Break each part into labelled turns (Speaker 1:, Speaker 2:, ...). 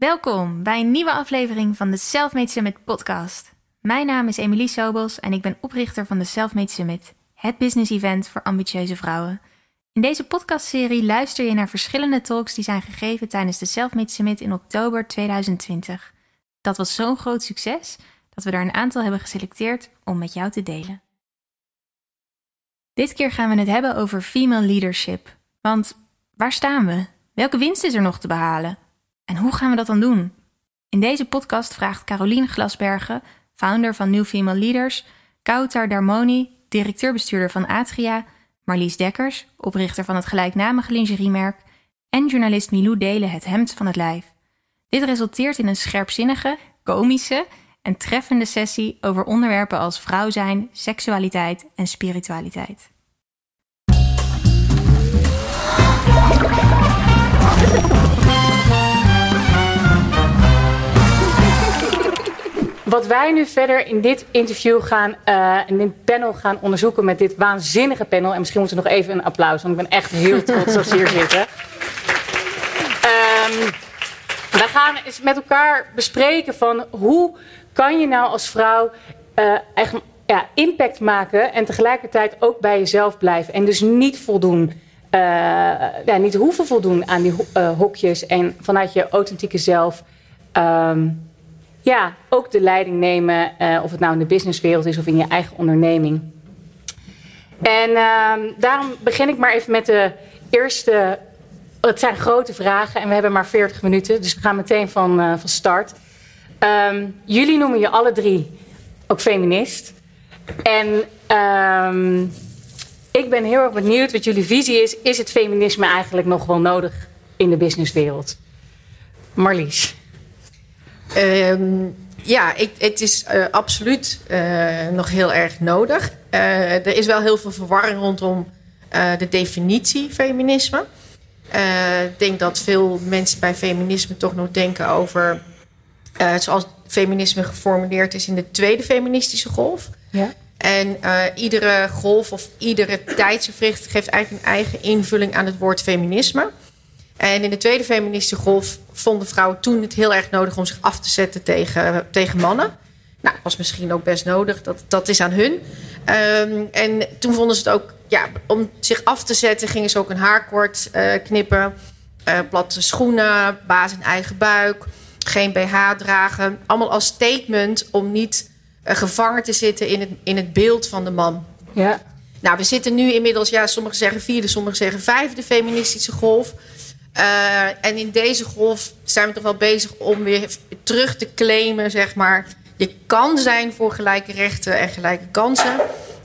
Speaker 1: Welkom bij een nieuwe aflevering van de Selfmade Summit podcast. Mijn naam is Emilie Sobels en ik ben oprichter van de Selfmade Summit, het business event voor ambitieuze vrouwen. In deze podcastserie luister je naar verschillende talks die zijn gegeven tijdens de Selfmade Summit in oktober 2020. Dat was zo'n groot succes dat we er een aantal hebben geselecteerd om met jou te delen. Dit keer gaan we het hebben over female leadership. Want waar staan we? Welke winst is er nog te behalen? En hoe gaan we dat dan doen? In deze podcast vraagt Caroline Glasbergen, founder van New Female Leaders, Kautar Darmoni, directeur-bestuurder van Atria, Marlies Dekkers, oprichter van het gelijknamige lingeriemerk, en journalist Milou Delen het hemd van het lijf. Dit resulteert in een scherpzinnige, komische en treffende sessie over onderwerpen als vrouw zijn, seksualiteit en spiritualiteit.
Speaker 2: Wat wij nu verder in dit interview gaan, uh, in dit panel gaan onderzoeken met dit waanzinnige panel. En misschien moeten we nog even een applaus, want ik ben echt heel trots dat ze hier zitten. Um, wij gaan eens met elkaar bespreken van hoe kan je nou als vrouw uh, echt ja, impact maken en tegelijkertijd ook bij jezelf blijven. En dus niet voldoen, uh, ja, niet hoeven voldoen aan die hokjes en vanuit je authentieke zelf. Um, ja, ook de leiding nemen, uh, of het nou in de businesswereld is of in je eigen onderneming. En uh, daarom begin ik maar even met de eerste. Het zijn grote vragen en we hebben maar 40 minuten, dus we gaan meteen van, uh, van start. Um, jullie noemen je alle drie ook feminist. En um, ik ben heel erg benieuwd wat jullie visie is. Is het feminisme eigenlijk nog wel nodig in de businesswereld? Marlies.
Speaker 3: Um, ja, ik, het is uh, absoluut uh, nog heel erg nodig. Uh, er is wel heel veel verwarring rondom de definitie feminisme. ik denk dat veel mensen bij feminisme toch nog denken over zoals feminisme geformuleerd is in de tweede feministische golf. Ja. En iedere golf of iedere tijdsgevricht geeft eigenlijk een eigen invulling aan het woord feminisme. En in de tweede feministische golf vonden vrouwen toen het heel erg nodig om zich af te zetten tegen, tegen mannen. Nou, dat was misschien ook best nodig. Dat, dat is aan hun. Um, en toen vonden ze het ook, ja, om zich af te zetten, gingen ze ook een haarkort uh, knippen. Uh, platte schoenen, baas in eigen buik, geen BH dragen. Allemaal als statement om niet uh, gevangen te zitten in het, in het beeld van de man. Ja. Nou, we zitten nu inmiddels, ja, sommigen zeggen vierde, sommigen zeggen vijfde feministische golf. Uh, en in deze golf zijn we toch wel bezig om weer terug te claimen, zeg maar. Je kan zijn voor gelijke rechten en gelijke kansen.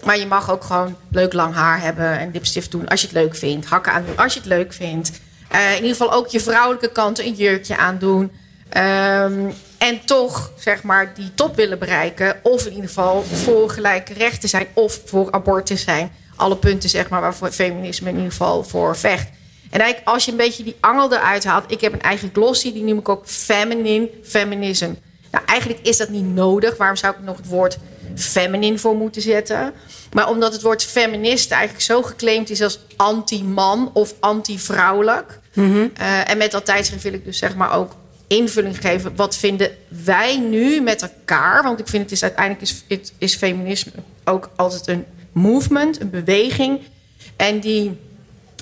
Speaker 3: Maar je mag ook gewoon leuk lang haar hebben en lipstift doen als je het leuk vindt. Hakken aan doen als je het leuk vindt. Uh, in ieder geval ook je vrouwelijke kant een jurkje aandoen. Um, en toch, zeg maar, die top willen bereiken. Of in ieder geval voor gelijke rechten zijn of voor abortus zijn. Alle punten, zeg maar, waarvoor feminisme in ieder geval voor vecht. En eigenlijk als je een beetje die angel eruit haalt. Ik heb een eigen glossy, die noem ik ook feminine feminism. Nou, eigenlijk is dat niet nodig. Waarom zou ik nog het woord feminine voor moeten zetten? Maar omdat het woord feminist eigenlijk zo geclaimd is als anti-man of anti-vrouwelijk. Mm -hmm. uh, en met dat tijdschrift wil ik dus zeg maar ook invulling geven. Wat vinden wij nu met elkaar? Want ik vind het is uiteindelijk is, het is feminisme ook altijd een movement, een beweging. En die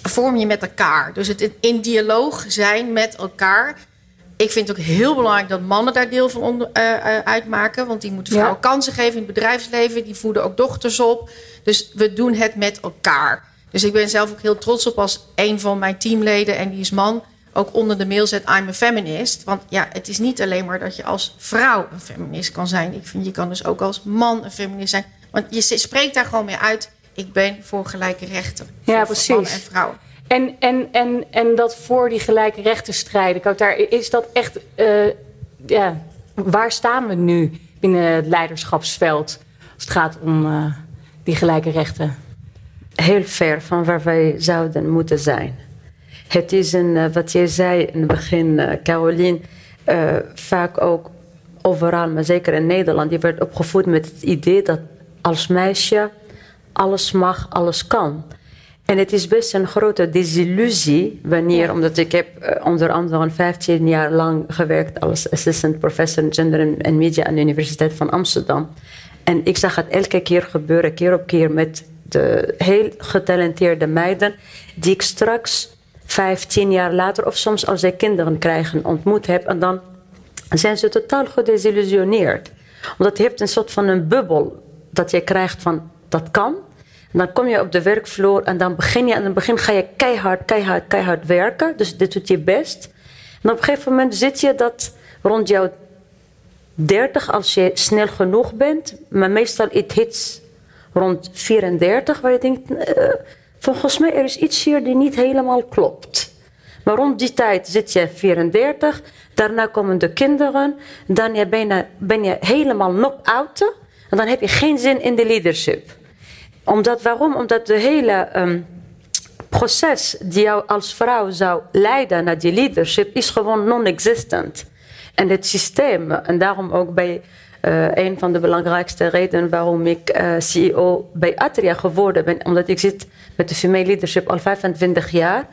Speaker 3: vorm je met elkaar. Dus het in dialoog zijn met elkaar. Ik vind het ook heel belangrijk dat mannen daar deel van onder, uh, uh, uitmaken. Want die moeten vrouwen ja. kansen geven in het bedrijfsleven. Die voeden ook dochters op. Dus we doen het met elkaar. Dus ik ben zelf ook heel trots op als een van mijn teamleden, en die is man, ook onder de mail zet: I'm a feminist. Want ja, het is niet alleen maar dat je als vrouw een feminist kan zijn. Ik vind je kan dus ook als man een feminist zijn. Want je spreekt daar gewoon mee uit ik ben voor gelijke rechten. Voor
Speaker 2: ja, precies.
Speaker 3: Mannen en vrouwen.
Speaker 2: En, en, en, en dat voor die gelijke rechten strijden, daar is dat echt. Uh, ja, waar staan we nu binnen het leiderschapsveld als het gaat om uh, die gelijke rechten?
Speaker 4: Heel ver van waar wij zouden moeten zijn. Het is een, uh, wat jij zei in het begin, Caroline, vaak ook overal, maar zeker in Nederland, je werd opgevoed met het idee dat als meisje alles mag, alles kan. En het is best een grote desillusie wanneer, omdat ik heb uh, onder andere 15 jaar lang gewerkt als assistant professor gender en media aan de Universiteit van Amsterdam. En ik zag het elke keer gebeuren, keer op keer, met de heel getalenteerde meiden, die ik straks 15 jaar later, of soms als zij kinderen krijgen, ontmoet heb. En dan zijn ze totaal gedesillusioneerd. Omdat je hebt een soort van een bubbel dat je krijgt van dat kan. Dan kom je op de werkvloer en dan begin je, en in het begin ga je keihard, keihard, keihard werken. Dus dit doet je best. En op een gegeven moment zit je dat rond jouw 30 als je snel genoeg bent. Maar meestal it hits rond 34 waar je denkt, uh, volgens mij er is iets hier die niet helemaal klopt. Maar rond die tijd zit je 34, daarna komen de kinderen, dan ben je, ben je helemaal knock-out en dan heb je geen zin in de leadership. Omdat, waarom? Omdat de hele um, proces die jou als vrouw zou leiden naar die leadership is gewoon non-existent. En het systeem, en daarom ook bij uh, een van de belangrijkste redenen waarom ik uh, CEO bij Atria geworden ben, omdat ik zit met de female leadership al 25 jaar.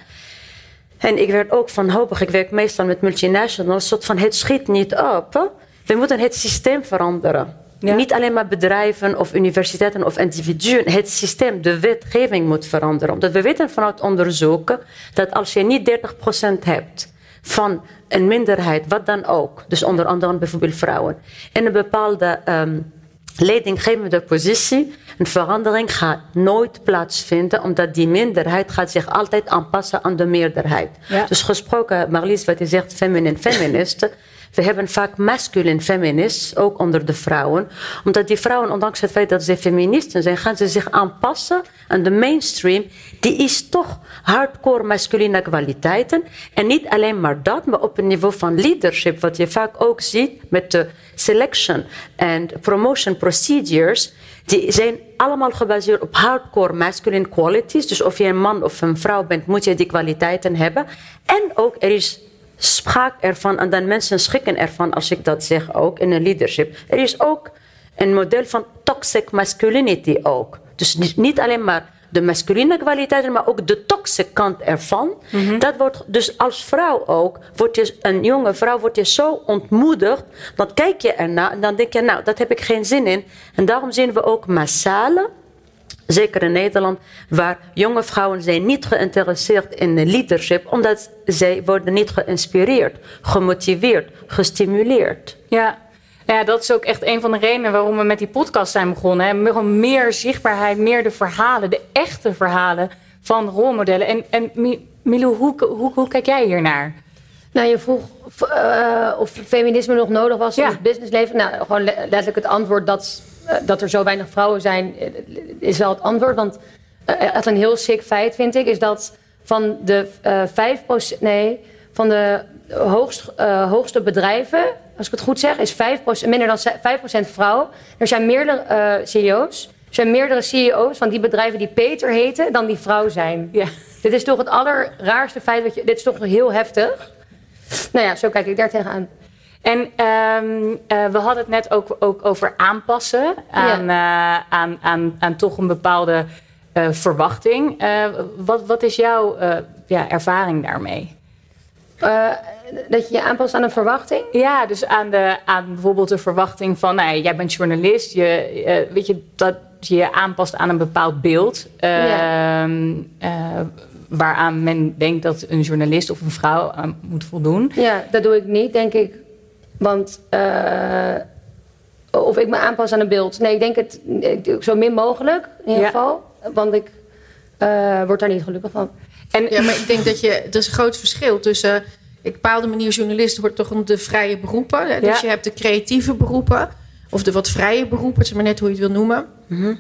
Speaker 4: En ik werd ook wanhopig. Ik werk meestal met multinationals. soort van het schiet niet op. We moeten het systeem veranderen. Niet alleen maar bedrijven of universiteiten of individuen. Het systeem, de wetgeving moet veranderen. Omdat we weten vanuit onderzoeken dat als je niet 30% hebt van een minderheid, wat dan ook, dus onder andere bijvoorbeeld vrouwen, in een bepaalde um, leidinggevende positie, een verandering gaat nooit plaatsvinden, omdat die minderheid gaat zich altijd aanpassen aan de meerderheid. Ja. Dus gesproken, Marlies, wat je zegt, feminine feministen. We hebben vaak masculine feminists, ook onder de vrouwen. Omdat die vrouwen, ondanks het feit dat ze feministen zijn, gaan ze zich aanpassen aan de mainstream. Die is toch hardcore masculine kwaliteiten. En niet alleen maar dat, maar op een niveau van leadership, wat je vaak ook ziet met de selection en promotion procedures. Die zijn allemaal gebaseerd op hardcore masculine qualities. Dus of je een man of een vrouw bent, moet je die kwaliteiten hebben. En ook er is spraak ervan en dan mensen schrikken ervan als ik dat zeg ook in een leadership. Er is ook een model van toxic masculinity ook. Dus niet alleen maar de masculine kwaliteiten, maar ook de toxic kant ervan. Mhm. Dat wordt dus als vrouw ook, wordt je, een jonge vrouw wordt je zo ontmoedigd, dan kijk je ernaar en dan denk je, nou, dat heb ik geen zin in. En daarom zien we ook massale zeker in Nederland, waar jonge vrouwen zijn niet geïnteresseerd in leadership, omdat zij worden niet geïnspireerd, gemotiveerd, gestimuleerd.
Speaker 2: Ja. Ja, dat is ook echt een van de redenen waarom we met die podcast zijn begonnen. Hè. Meer zichtbaarheid, meer de verhalen, de echte verhalen van rolmodellen. En, en Milou, hoe, hoe, hoe kijk jij hiernaar?
Speaker 5: Nou, je vroeg uh, of feminisme nog nodig was in het businessleven. Nou, gewoon letterlijk het antwoord dat eh, dat er zo weinig vrouwen zijn, eh, is wel het antwoord. Want uh, echt een heel sick feit vind ik, is dat van de uh, 5%, nee, van de hoogst, hoogste bedrijven, als ik het goed zeg, is 5%, minder dan 5% vrouw. Er zijn meerdere CEO's. Er zijn meerdere CEO's van die bedrijven die Peter heten dan die vrouw zijn. Ja. Dit is toch het allerraarste feit. Dat je, dit is toch heel heftig. Nou ja, zo kijk ik daar tegenaan.
Speaker 2: En um, uh, we hadden het net ook, ook over aanpassen aan, ja. uh, aan, aan, aan toch een bepaalde uh, verwachting. wat, wat is jouw ja, ervaring daarmee?
Speaker 5: dat je je aanpast aan een verwachting?
Speaker 2: Ja, dus aan, de, aan bijvoorbeeld de verwachting van, nou, jij bent journalist, je, weet je, dat je je aanpast aan een bepaald beeld. Ja. Ehm, waaraan men denkt dat een journalist of een vrouw aan moet voldoen.
Speaker 5: Ja, dat doe ik niet, denk ik want uh, of ik me aanpas aan een beeld. Nee, ik denk het zo min mogelijk in ieder geval. Want ik uh, word daar niet gelukkig van.
Speaker 3: En, ja, maar ik denk dat je. Er is een groot verschil tussen. Op een bepaalde manier journalist wordt toch om de vrije beroepen. Hè? Dus je hebt de creatieve beroepen. Of de wat vrije beroepen, zeg maar net hoe je het wil noemen. Mm -hmm.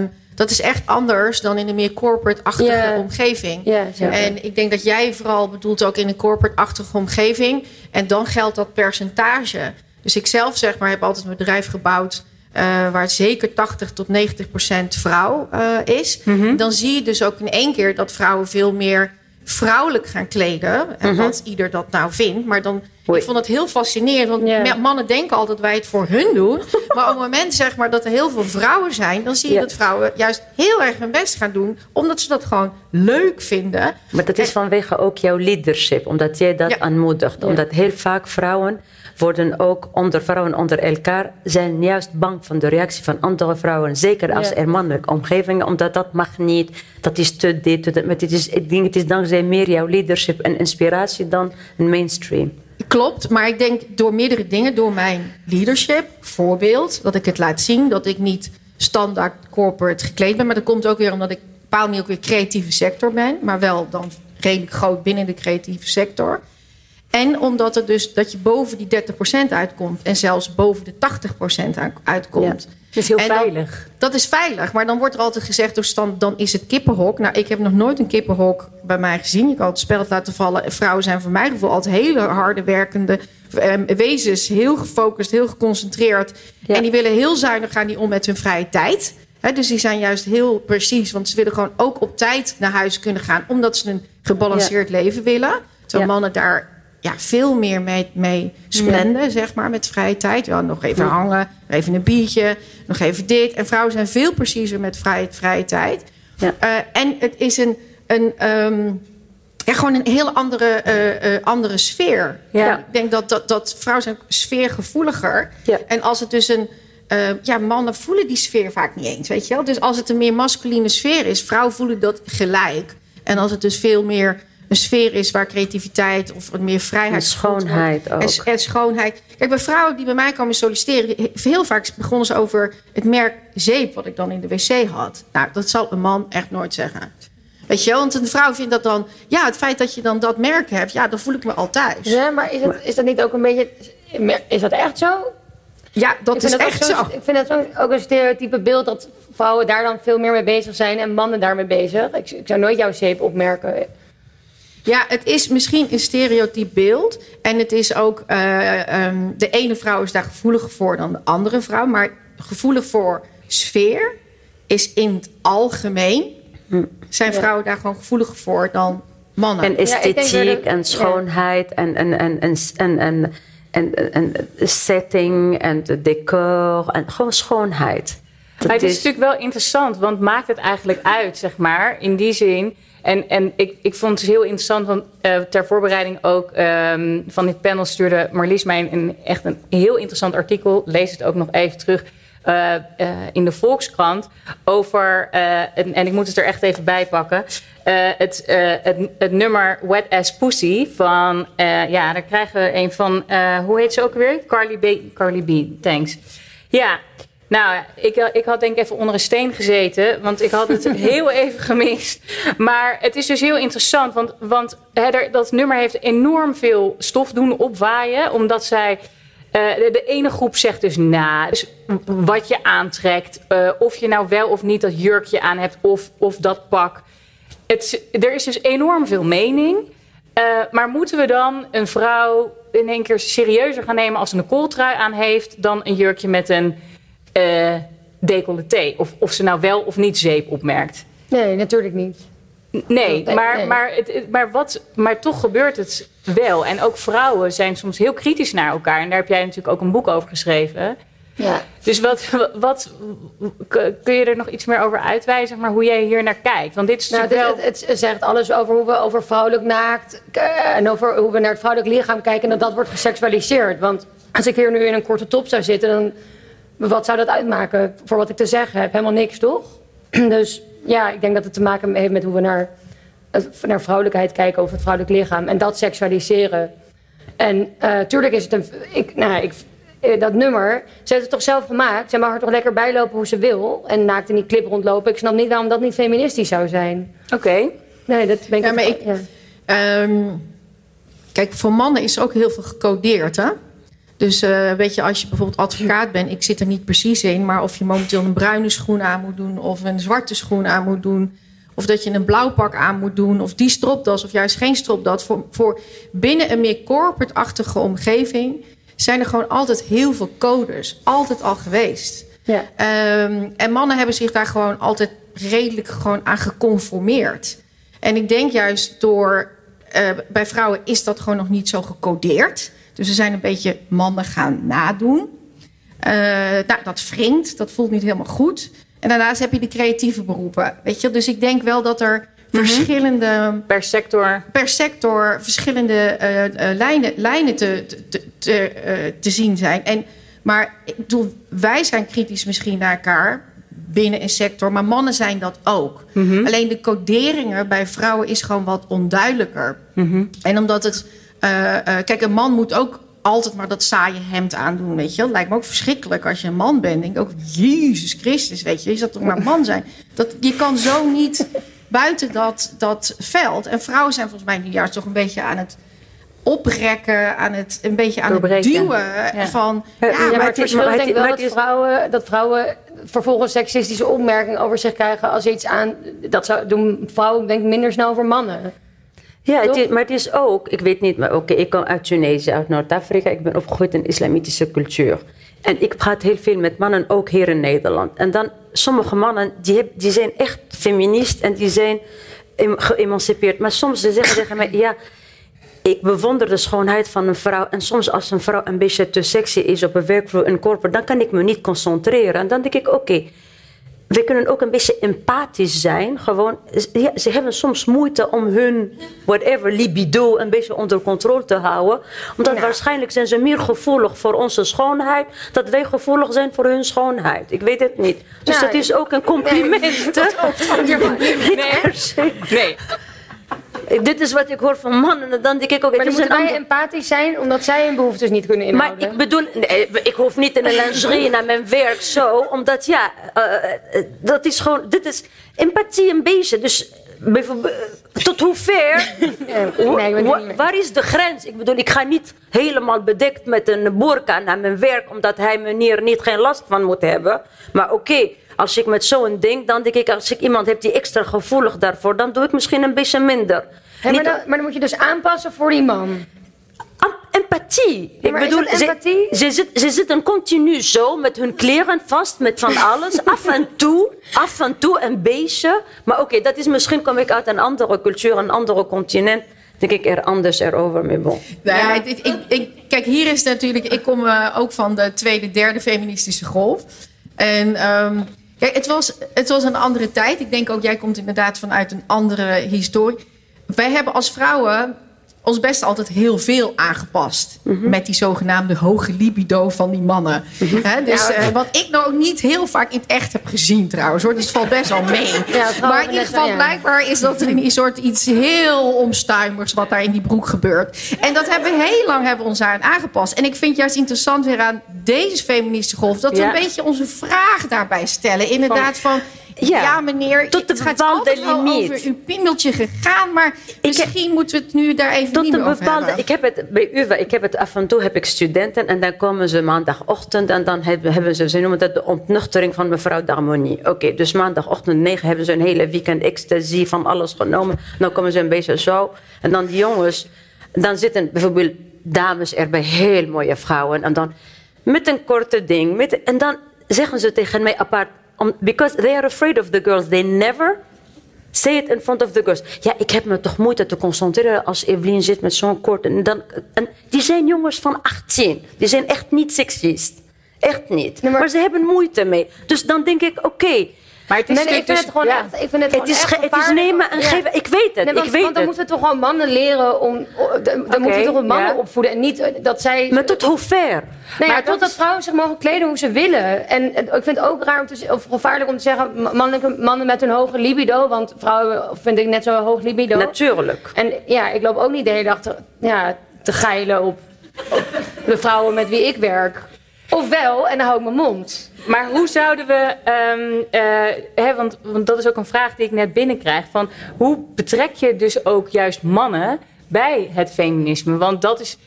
Speaker 3: um, dat is echt anders dan in een meer corporate-achtige yeah. omgeving. Yeah, en ik denk dat jij vooral bedoelt ook in een corporate-achtige omgeving. En dan geldt dat percentage. Dus ik zelf zeg maar heb altijd een bedrijf gebouwd. Uh, waar zeker 80 tot 90 procent vrouw uh, is. Mm -hmm. Dan zie je dus ook in één keer dat vrouwen veel meer vrouwelijk gaan kleden. En mm -hmm. wat ieder dat nou vindt. Maar dan Ik vond het heel fascinerend. Want
Speaker 5: Ja.
Speaker 3: mannen denken altijd dat wij het voor hun doen. maar op het moment zeg maar, dat er heel veel vrouwen zijn... dan zie je
Speaker 4: Ja.
Speaker 3: dat vrouwen juist heel erg hun best gaan doen. Omdat ze dat gewoon leuk vinden.
Speaker 4: Maar dat is vanwege ook jouw leadership, omdat jij dat
Speaker 3: Ja.
Speaker 4: aanmoedigt. Omdat heel vaak vrouwen worden ook onder vrouwen onder elkaar zijn juist bang van de reactie van andere vrouwen. Zeker als er mannelijke omgevingen, omdat dat mag niet, dat is te dit, te dat. Maar het is, ik denk het is dankzij meer jouw leadership en inspiratie dan een mainstream.
Speaker 3: Klopt, maar ik denk door meerdere dingen. Door mijn leadership, voorbeeld. Dat ik het laat zien. Dat ik niet standaard corporate gekleed ben. Maar dat komt ook weer omdat ik bepaalde manier ook weer creatieve sector ben. Maar wel dan redelijk groot binnen de creatieve sector. En omdat het dus dat je boven die 30% uitkomt. En zelfs boven de 80% uit- uitkomt.
Speaker 5: Het is heel
Speaker 3: dan-
Speaker 5: veilig.
Speaker 3: Dat is veilig, maar dan wordt er altijd gezegd stand, dan is het kippenhok. Nou, ik heb nog nooit een kippenhok bij mij gezien. Ik had het spel laten vallen. En Vrouwen zijn voor mijn gevoel altijd hele harde werkende eh, wezens. Heel gefocust, heel geconcentreerd.
Speaker 4: Ja.
Speaker 3: En die willen heel zuinig gaan die om met hun vrije tijd. Dus die zijn juist heel precies, want ze willen gewoon ook op tijd naar huis kunnen gaan, omdat ze een gebalanceerd leven willen. Terwijl
Speaker 4: Ja.
Speaker 3: mannen daar ja, veel meer mee, mee splenden, zeg maar, met vrije tijd. Ja, nog even hangen, nog even een biertje, nog even dit. En vrouwen zijn veel preciezer met vrije, vrije tijd.
Speaker 4: Ja.
Speaker 3: Eh, en het is een, een, ehm, ja, gewoon een hele andere, eh, eh, andere sfeer.
Speaker 5: Ja.
Speaker 3: Ik denk dat, dat, dat vrouwen zijn sfeergevoeliger.
Speaker 4: Ja.
Speaker 3: En als het dus een... ja, mannen voelen die sfeer vaak niet eens, weet je wel. Dus als het een meer masculine sfeer is, vrouwen voelen dat gelijk. En als het dus veel meer een sfeer is waar creativiteit of wat meer vrijheid...
Speaker 4: En schoonheid ook.
Speaker 3: En, en schoonheid. Kijk, bij vrouwen die bij mij komen solliciteren... heel vaak begonnen ze over het merk zeep... wat ik dan in de wc had. Nou, dat zal een man echt nooit zeggen. Weet je? Want een vrouw vindt dat dan... Ja, het feit dat je dan dat merk hebt... Ja, dan voel ik me al thuis.
Speaker 5: Ja, maar is, het, is dat niet ook een beetje... Is dat echt zo?
Speaker 3: Ja, dat is
Speaker 5: dat
Speaker 3: echt zo.
Speaker 5: Ik vind dat ook- ook een stereotype beeld dat vrouwen daar dan veel meer mee bezig zijn en mannen daarmee bezig. Ik, ik zou nooit jouw zeep opmerken.
Speaker 3: Ja, het is misschien een stereotyp beeld. En het is ook, eh, ehm, de ene vrouw is daar gevoeliger voor dan de andere vrouw. Maar gevoelig voor sfeer is in het algemeen, hm. zijn vrouwen daar gewoon gevoeliger voor dan mannen.
Speaker 4: En esthetiek en schoonheid en, en, en, en, en, en, en, setting en decor en gewoon schoonheid.
Speaker 2: Maar het is natuurlijk wel interessant, want maakt het eigenlijk uit, zeg maar, in die zin en, en ik, ik vond het heel interessant, want eh, ter voorbereiding ook ehm, van dit panel stuurde Marlies mij een, echt een heel interessant artikel. Lees het ook nog even terug. eh, eh, in de Volkskrant over, en, en ik moet het er echt even bij pakken, het, het, nummer Wet As Pussy van, ja, daar krijgen we een van, hoe heet ze ook weer? Carly B. Carly B, thanks. Ja, nou, ik, ik had denk ik even onder een steen gezeten, want ik had het heel even gemist. Maar het is dus heel interessant, want, want dat nummer heeft enorm veel stof doen opwaaien, omdat zij... eh, de, de ene groep zegt dus na, dus wat je aantrekt, eh, of je nou wel of niet dat jurkje aan hebt, of, of dat pak. Het, er is dus enorm veel mening. Eh, maar moeten we dan een vrouw in één keer serieuzer gaan nemen als ze een kooltrui aan heeft dan een jurkje met een eh decolleté? Of, of ze nou wel of niet zeep opmerkt?
Speaker 5: Nee, natuurlijk niet.
Speaker 2: Nee, maar. Maar, het, maar, wat, maar toch gebeurt het wel. En ook vrouwen zijn soms heel kritisch naar elkaar. En daar heb jij natuurlijk ook een boek over geschreven.
Speaker 5: Ja.
Speaker 2: Dus wat, wat, kun je er nog iets meer over uitwijzen, maar, hoe jij hier naar kijkt? Want dit is
Speaker 5: Nou, het,
Speaker 2: wel...
Speaker 5: het, het zegt alles over hoe we over vrouwelijk naakt en over hoe we naar het vrouwelijk lichaam kijken en dat dat wordt geseksualiseerd. Want als ik hier nu in een korte top zou zitten, dan wat zou dat uitmaken voor wat ik te zeggen heb? Helemaal niks, toch? Dus ja, ik denk dat het te maken heeft met hoe we naar, het- naar vrouwelijkheid kijken over het vrouwelijk lichaam en dat seksualiseren. En eh tuurlijk is het een. Ik, nou, ik, eh, dat nummer, ze heeft het toch zelf gemaakt. Ze mag er toch lekker bijlopen hoe ze wil. En naakt in die clip rondlopen. Ik snap niet waarom dat niet feministisch zou zijn.
Speaker 2: Oké.
Speaker 5: Nee, dat ben ik
Speaker 3: Ja, maar ik-
Speaker 5: ja.
Speaker 3: Ehm, kijk, voor mannen is er ook heel veel gecodeerd, hè? Dus eh, weet je, als je bijvoorbeeld advocaat bent, ik zit er niet precies in, maar of je momenteel een bruine schoen aan moet doen of een zwarte schoen aan moet doen, of dat je een blauw pak aan moet doen, of die stropdas of juist geen stropdas. Voor, voor binnen een meer corporate-achtige omgeving zijn er gewoon altijd heel veel codes, altijd al geweest.
Speaker 5: Ja.
Speaker 3: Ehm, en mannen hebben zich daar gewoon altijd redelijk gewoon aan geconformeerd. En ik denk juist door... eh, bij vrouwen is dat gewoon nog niet zo gecodeerd. Dus ze zijn een beetje mannen gaan nadoen. Uh, nou, dat wringt, dat voelt niet helemaal goed. En daarnaast heb je de creatieve beroepen. Weet je? Dus ik denk wel dat er verschillende.
Speaker 2: Per sector.
Speaker 3: Per sector verschillende uh, uh, lijnen, lijnen te, te, te, te zien zijn. En, maar ik bedoel, wij zijn kritisch misschien naar elkaar binnen een sector, maar mannen zijn dat ook. Mhm. Alleen de coderingen bij vrouwen is gewoon wat onduidelijker. Mhm. En omdat het. Kijk, een man moet ook altijd maar dat saaie hemd aandoen, weet je. Dat lijkt me ook verschrikkelijk als je een man bent. Denk ook, Jezus Christus, weet je. Je zou toch maar man zijn. Dat, je kan zo niet buiten dat, dat veld. En vrouwen zijn volgens mij nu juist toch een beetje aan het oprekken, aan het een beetje aan het duwen van.
Speaker 5: Ja, ja, maar, het verschil denk ik wel dat vrouwen, dat vrouwen vervolgens seksistische opmerkingen over zich krijgen als iets aan. Dat zou, doen vrouwen denk ik minder snel voor mannen.
Speaker 4: Ja, het is, maar het is ook, ik weet niet, maar oké, ik kom uit Tunesië, uit Noord-Afrika. Ik ben opgegroeid in islamitische cultuur. En ik praat heel veel met mannen, ook hier in Nederland. En dan, sommige mannen, die, die zijn echt feminist en die zijn geëmancipeerd. Maar soms ze zeggen tegen mij, ja, ik bewonder de schoonheid van een vrouw. En soms als een vrouw een beetje te sexy is op een werkvloer, een corporate, dan kan ik me niet concentreren. En dan denk ik, oké, we kunnen ook een beetje empathisch zijn. Gewoon, ja, ze hebben soms moeite om hun whatever libido een beetje onder controle te houden. Omdat waarschijnlijk zijn ze meer gevoelig voor onze schoonheid, dat wij gevoelig zijn voor hun schoonheid. Ik weet het niet. Dus dat is ook een compliment. Nee,
Speaker 2: nee. nee.
Speaker 4: Dit is wat ik hoor van mannen. En dan denk ik ook...
Speaker 5: Maar dan moeten wij empathisch zijn omdat zij hun behoeftes niet kunnen inhouden.
Speaker 4: Maar ik bedoel... Nee, ik hoef niet in een lingerie naar mijn werk zo. Omdat ja, uh, dat is gewoon... Dit is empathie een beetje. Dus tot hoe ver? nee, waar is de grens? Ik bedoel, ik ga niet helemaal bedekt met een burka naar mijn werk... omdat hij meneer niet geen last van moet hebben. Maar oké... Als ik met zo'n ding, dan denk ik, als ik iemand heb die extra gevoelig daarvoor, dan doe ik misschien een beetje minder.
Speaker 5: maar, dan, maar, dan, moet je dus aanpassen voor die man.
Speaker 4: Empathie. ik bedoel, ze, ze, zit, ze zitten continu zo met hun kleren vast, met van alles. af en toe, af en toe een beetje. Maar oké, dat is misschien kom ik uit een andere cultuur, een andere continent denk ik er anders erover mee bon.
Speaker 3: ja. ik, ik, ik, kijk, hier is natuurlijk... Ik kom uh, ook van de tweede, derde feministische golf. En um, Kijk, het was, het was een andere tijd. Ik denk ook, jij komt inderdaad vanuit een andere historie. Wij hebben als vrouwen ons best altijd heel veel aangepast. Mhm. Met die zogenaamde hoge libido van die mannen. Mhm. dus uh, wat ik nou ook niet heel vaak in het echt heb gezien trouwens. Hoor. Dus het valt best wel mee. maar in ieder geval blijkbaar is dat er een soort iets heel omstuimers... wat daar in die broek gebeurt. En dat hebben we heel lang hebben we ons aan aangepast. En ik vind juist interessant weer aan deze feministische golf... dat we een beetje onze vraag daarbij stellen. Inderdaad van ja, meneer, tot het gaat altijd limiet. over uw piemeltje gegaan, maar misschien moeten we het nu daar even tot niet een bepaalde,
Speaker 4: Ik heb het bij u, ik heb het af en toe heb ik studenten en dan komen ze maandagochtend en dan hebben, ze, ze noemen dat de ontnuchtering van mevrouw d'Harmonie. Oké, dus maandagochtend 9 hebben ze een hele weekend ecstasy van alles genomen. Dan komen ze een beetje zo en dan die jongens, dan zitten bijvoorbeeld dames erbij, heel mooie vrouwen en dan met een korte ding, met, en dan zeggen ze tegen mij apart because they are afraid of the girls. They never say it in front of the girls. Ja, ik heb me toch moeite te concentreren als Evelien zit met zo'n kort. En dan, en die zijn jongens van 18. Die zijn echt niet seksist. Echt niet. maar... ze hebben moeite mee. Dus dan denk ik, oké.
Speaker 5: Maar het is, nee, ik vind het gewoon echt, ik vind het, het, is, het is nemen
Speaker 4: en geven. Ik weet het.
Speaker 5: want,
Speaker 4: ik weet
Speaker 5: want dan moeten we toch gewoon mannen leren om. Dan okay, moeten we toch mannen opvoeden en niet dat zij.
Speaker 4: Maar tot hoe ver?
Speaker 5: Nee, maar totdat vrouwen zich mogen kleden hoe ze willen. En ik vind het ook raar om te, of gevaarlijk om te zeggen mannelijke mannen met een hoge libido, want vrouwen vind ik net zo hoog libido.
Speaker 4: Natuurlijk.
Speaker 5: En ja, ik loop ook niet de hele dag te, ja, te geilen op, op de vrouwen met wie ik werk. Ofwel, en dan hou ik mijn mond.
Speaker 2: Maar hoe zouden we, um, hè, want, want dat is ook een vraag die ik net binnenkrijg, van hoe betrek je dus ook juist mannen bij het feminisme? Want dat is,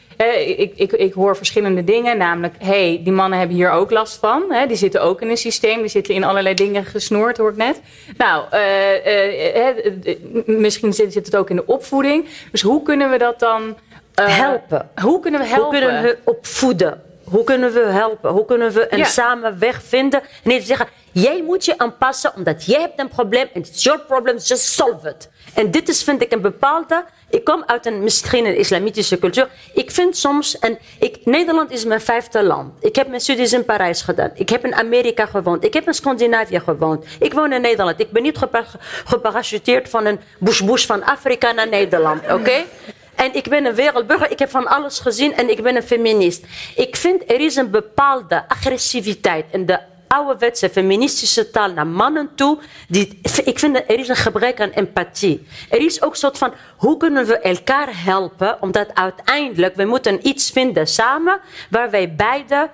Speaker 2: ik, ik, ik hoor verschillende dingen, namelijk, hey, die mannen hebben hier ook last van. Hè, die zitten ook in een systeem, die zitten in allerlei dingen gesnoerd, hoor ik net. Nou, uh, uh, misschien zit, zit, het ook in de opvoeding. Dus hoe kunnen we dat dan
Speaker 4: helpen?
Speaker 2: Hoe kunnen we helpen?
Speaker 4: Hoe kunnen we opvoeden? Hoe kunnen we helpen? Hoe kunnen we een
Speaker 2: Ja.
Speaker 4: samen weg vinden? En niet zeggen, jij moet je aanpassen omdat jij hebt een probleem en it's your problem, just solve it. En dit is, vind ik, een bepaalde... Ik kom uit een, misschien een islamitische cultuur. Ik vind soms... En ik, Nederland is mijn vijfde land. Ik heb mijn studies in Parijs gedaan. Ik heb in Amerika gewoond. Ik heb in Scandinavië gewoond. Ik woon in Nederland. Ik ben niet gepa- geparachuteerd van een bush-bush van Afrika naar Nederland. Oké? En ik ben een wereldburger, ik heb van alles gezien en ik ben een feminist. Ik vind er is een bepaalde agressiviteit in de ouderwetse feministische taal naar mannen toe. Die, ik vind er is een gebrek aan empathie. Er is ook een soort van, hoe kunnen we elkaar helpen? Omdat uiteindelijk, we moeten iets vinden samen waar wij beide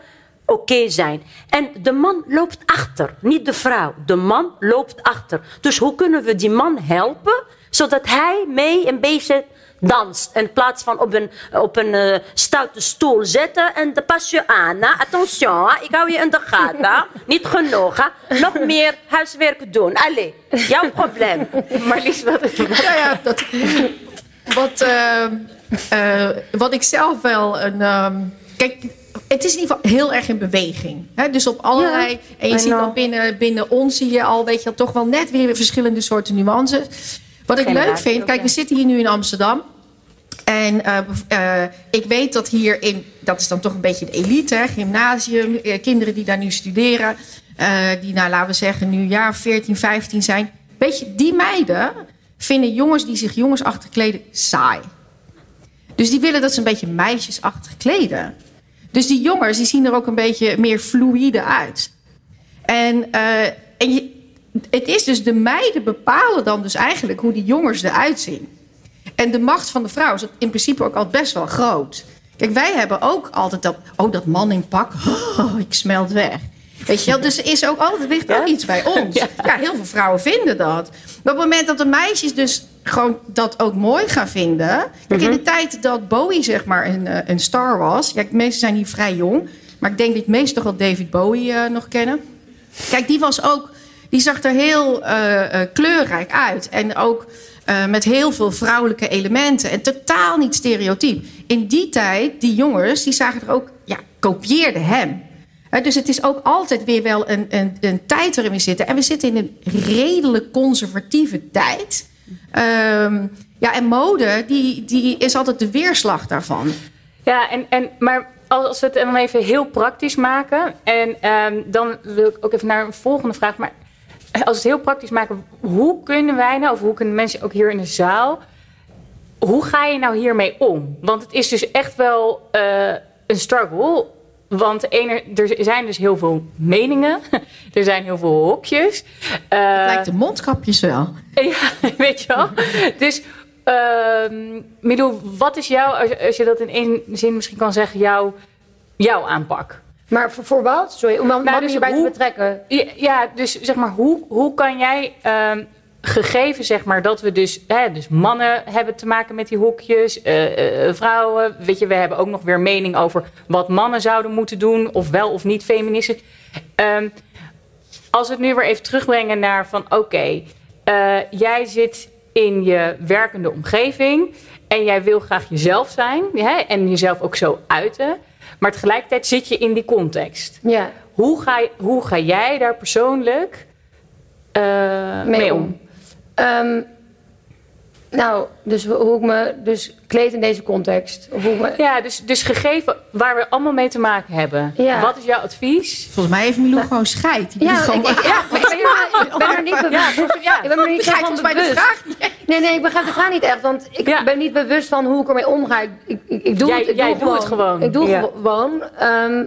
Speaker 4: oké zijn. En de man loopt achter, niet de vrouw. De man loopt achter. Dus hoe kunnen we die man helpen, zodat hij mee een beetje danst. In plaats van op een, op een eh, stoute stoel zetten en de pas je aan. hè. Attention, hè. ik hou je in de gaten. Niet genoeg. hè. Nog meer huiswerk doen. Allee, jouw probleem.
Speaker 2: Marlies, wat is
Speaker 3: Nou ja, dat, wat, eh, eh, wat ik zelf wel een. ehm, kijk, het is in ieder geval heel erg in beweging. Hè? Dus op allerlei. en je
Speaker 4: I
Speaker 3: ziet al binnen, binnen ons zie je al, weet je, toch wel net weer verschillende soorten nuances. Wat ik leuk vind, kijk,
Speaker 5: ja.
Speaker 3: we zitten hier nu in Amsterdam. En eh, eh, ik weet dat hier in, dat is dan toch een beetje de elite, hè, gymnasium, eh, kinderen die daar nu studeren, die nou laten we zeggen nu jaar 14, 15 zijn. Weet je, die meiden vinden jongens die zich jongensachtig kleden saai. Dus die willen dat ze een beetje meisjesachtig kleden. Dus die jongens die zien er ook een beetje meer fluïde uit. En, en het is dus de meiden bepalen dan dus eigenlijk hoe die jongens eruit zien. En de macht van de vrouw is in principe ook altijd best wel groot. Kijk, wij hebben ook altijd dat... Oh, dat man in pak. Oh, ik smelt weg. Weet je wel? Dus er is ook altijd ligt ook iets bij ons. Ja. heel veel vrouwen vinden dat. Maar op het moment dat de meisjes dus gewoon dat ook mooi gaan vinden... Kijk, in de tijd dat Bowie zeg maar een, eh, een star was... Ja, de meesten zijn hier vrij jong. Maar ik denk dat de meesten toch wel David Bowie eh, nog kennen. Kijk, die was ook... Die zag er heel eh, kleurrijk uit. En ook eh, met heel veel vrouwelijke elementen. En totaal niet stereotyp. In die tijd, die jongens, die zagen er ook... Ja, kopieerden hem. Dus het is ook altijd weer wel een, een, een tijd waarin we zitten. En we zitten in een redelijk conservatieve tijd. Ehm, ja, en mode, die, die is altijd de weerslag daarvan.
Speaker 2: Ja, en, en, maar als als we het dan even heel praktisch maken. En ehm, dan wil ik ook even naar een volgende vraag. Maar als we het heel praktisch maken, hoe kunnen wij nou, of hoe kunnen mensen ook hier in de zaal. Hoe ga je nou hiermee om? Want het is dus echt wel eh, een struggle. Want ene, er zijn dus heel veel meningen. Er zijn heel veel hokjes. Eh,
Speaker 3: Lijkt de mondkapjes wel.
Speaker 2: ja, weet je wel. Dus, Milou, wat is jouw, als je, als je dat in één zin misschien kan zeggen, jouw, jouw aanpak?
Speaker 5: Maar voor, voor wat? Sorry, om mannen
Speaker 2: dus
Speaker 5: hierbij
Speaker 2: hoe-
Speaker 5: te betrekken.
Speaker 2: Ja, dus zeg maar, hoe, hoe kan jij, ehm, gegeven zeg maar, dat we dus, hè, dus mannen hebben te maken met die hokjes, eh, eh, vrouwen, weet je, we hebben ook nog weer mening over wat mannen zouden moeten doen, of wel of niet feministisch. Ehm, als we het nu weer even terugbrengen naar van oké, eh, jij zit in je werkende omgeving en jij wil graag jezelf zijn hè, en jezelf ook zo uiten, maar tegelijkertijd zit je in die context.
Speaker 5: Ja,
Speaker 2: Hoe ga, hoe ga jij daar persoonlijk eh, mee, om?
Speaker 5: Ehm, nou, dus hoe ik me dus kleed in deze context. Of hoe ik me,
Speaker 2: Ja, dus, dus gegeven waar we allemaal mee te maken hebben.
Speaker 5: Ja.
Speaker 2: Wat is jouw advies?
Speaker 3: Volgens mij heeft Milou gewoon scheid. Die
Speaker 5: ja,
Speaker 3: gewoon
Speaker 5: ik, ik, ja, maar ik ben, er- ik ben er niet bewust.
Speaker 2: Ja.
Speaker 5: Ik ben er niet van
Speaker 3: de vraag niet.
Speaker 5: Nee, nee, ik begrijp de vraag niet echt. Want ik
Speaker 2: Ja.
Speaker 5: ben niet bewust van hoe ik ermee omga. Ik, ik, ik, ik doe
Speaker 2: Jij-
Speaker 5: het, ik
Speaker 2: jij
Speaker 5: doe
Speaker 2: doet het gewoon.
Speaker 5: Ik doe
Speaker 4: Ja.
Speaker 5: gewoon. ehm,